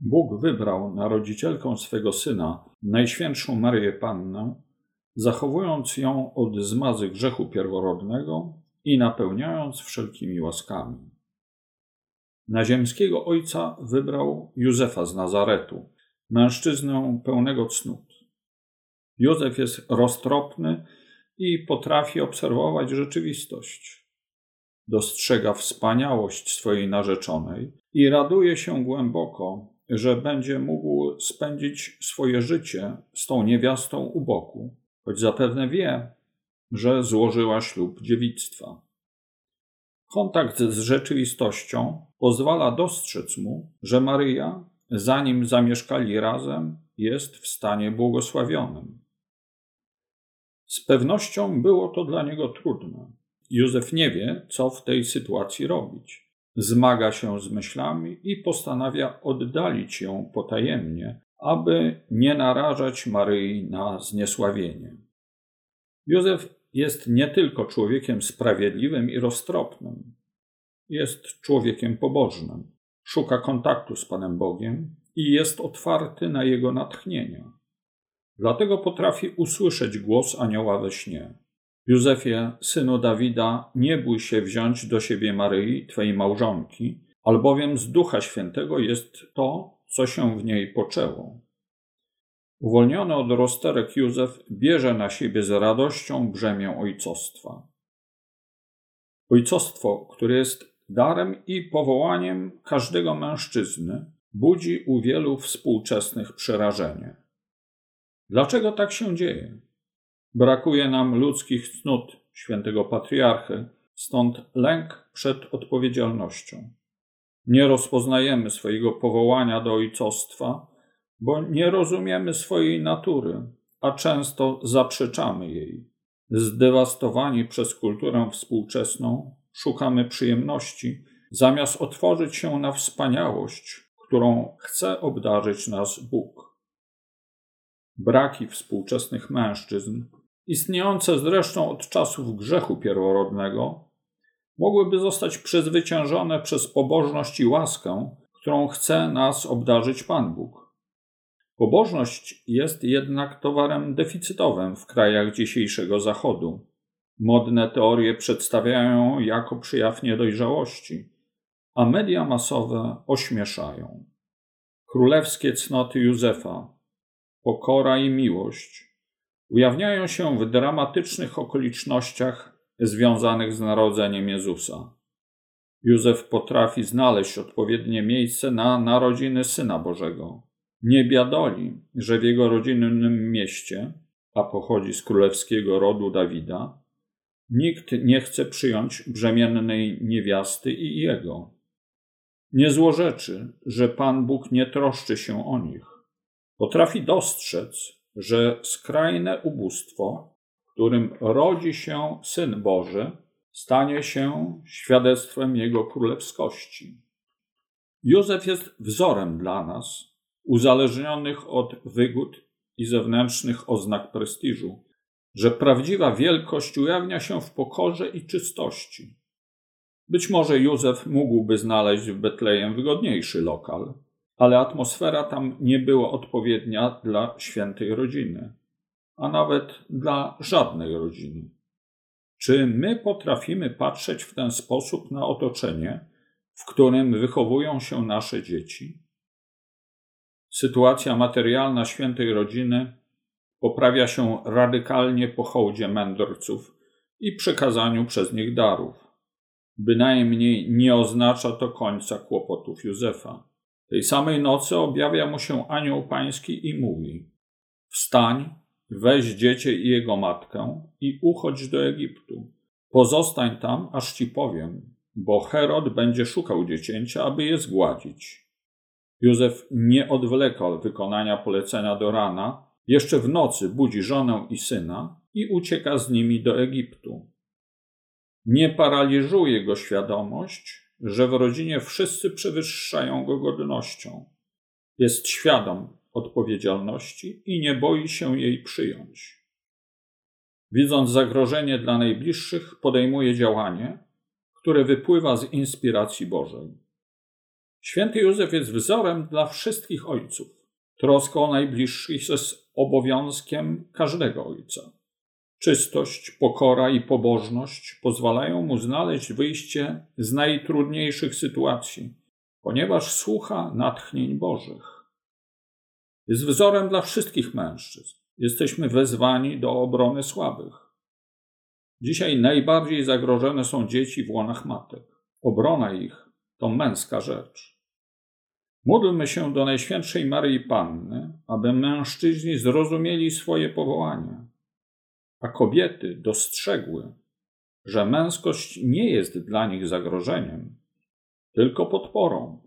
Bóg wybrał na rodzicielką swego syna Najświętszą Maryję Pannę, zachowując ją od zmazy grzechu pierworodnego i napełniając wszelkimi łaskami. Na ziemskiego ojca wybrał Józefa z Nazaretu, mężczyznę pełnego cnót. Józef jest roztropny i potrafi obserwować rzeczywistość. Dostrzega wspaniałość swojej narzeczonej i raduje się głęboko, że będzie mógł spędzić swoje życie z tą niewiastą u boku, choć zapewne wie, że złożyła ślub dziewictwa. Kontakt z rzeczywistością pozwala dostrzec mu, że Maryja, zanim zamieszkali razem, jest w stanie błogosławionym. Z pewnością było to dla niego trudne. Józef nie wie, co w tej sytuacji robić. Zmaga się z myślami i postanawia oddalić ją potajemnie, aby nie narażać Maryi na zniesławienie. Józef jest nie tylko człowiekiem sprawiedliwym i roztropnym, jest człowiekiem pobożnym. Szuka kontaktu z Panem Bogiem i jest otwarty na jego natchnienia. Dlatego potrafi usłyszeć głos anioła we śnie. Józefie, synu Dawida, nie bój się wziąć do siebie Maryi, twojej małżonki, albowiem z Ducha Świętego jest to, co się w niej poczęło. Uwolniony od rozterek Józef bierze na siebie z radością brzemię ojcostwa. Ojcostwo, które jest darem i powołaniem każdego mężczyzny, budzi u wielu współczesnych przerażenie. Dlaczego tak się dzieje? Brakuje nam ludzkich cnót świętego patriarchy, stąd lęk przed odpowiedzialnością. Nie rozpoznajemy swojego powołania do ojcostwa, bo nie rozumiemy swojej natury, a często zaprzeczamy jej. Zdewastowani przez kulturę współczesną, szukamy przyjemności, zamiast otworzyć się na wspaniałość, którą chce obdarzyć nas Bóg. Braki współczesnych mężczyzn, istniejące zresztą od czasów grzechu pierworodnego, mogłyby zostać przezwyciężone przez pobożność i łaskę, którą chce nas obdarzyć Pan Bóg. Pobożność jest jednak towarem deficytowym w krajach dzisiejszego Zachodu. Modne teorie przedstawiają ją jako przyjaw niedojrzałości, a media masowe ośmieszają. Królewskie cnoty Józefa, pokora i miłość ujawniają się w dramatycznych okolicznościach związanych z narodzeniem Jezusa. Józef potrafi znaleźć odpowiednie miejsce na narodziny Syna Bożego. Nie biadoli, że w jego rodzinnym mieście, a pochodzi z królewskiego rodu Dawida, nikt nie chce przyjąć brzemiennej niewiasty i jego. Nie złorzeczy, że Pan Bóg nie troszczy się o nich. Potrafi dostrzec, że skrajne ubóstwo, którym rodzi się Syn Boży, stanie się świadectwem Jego królewskości. Józef jest wzorem dla nas, uzależnionych od wygód i zewnętrznych oznak prestiżu, że prawdziwa wielkość ujawnia się w pokorze i czystości. Być może Józef mógłby znaleźć w Betlejem wygodniejszy lokal, ale atmosfera tam nie była odpowiednia dla świętej rodziny, a nawet dla żadnej rodziny. Czy my potrafimy patrzeć w ten sposób na otoczenie, w którym wychowują się nasze dzieci? Sytuacja materialna świętej rodziny poprawia się radykalnie po hołdzie mędrców i przekazaniu przez nich darów. Bynajmniej nie oznacza to końca kłopotów Józefa. Tej samej nocy objawia mu się anioł pański i mówi: Wstań, weź dziecię i jego matkę i uchodź do Egiptu. Pozostań tam, aż ci powiem, bo Herod będzie szukał dziecięcia, aby je zgładzić. Józef nie odwleka wykonania polecenia do rana, jeszcze w nocy budzi żonę i syna i ucieka z nimi do Egiptu. Nie paraliżuje go świadomość, że w rodzinie wszyscy przewyższają go godnością. Jest świadom odpowiedzialności i nie boi się jej przyjąć. Widząc zagrożenie dla najbliższych, podejmuje działanie, które wypływa z inspiracji Bożej. Święty Józef jest wzorem dla wszystkich ojców. Troska o najbliższych jest obowiązkiem każdego ojca. Czystość, pokora i pobożność pozwalają mu znaleźć wyjście z najtrudniejszych sytuacji, ponieważ słucha natchnień Bożych. Jest wzorem dla wszystkich mężczyzn. Jesteśmy wezwani do obrony słabych. Dzisiaj najbardziej zagrożone są dzieci w łonach matek. Obrona ich to męska rzecz. Módlmy się do Najświętszej Maryi Panny, aby mężczyźni zrozumieli swoje powołanie, a kobiety dostrzegły, że męskość nie jest dla nich zagrożeniem, tylko podporą.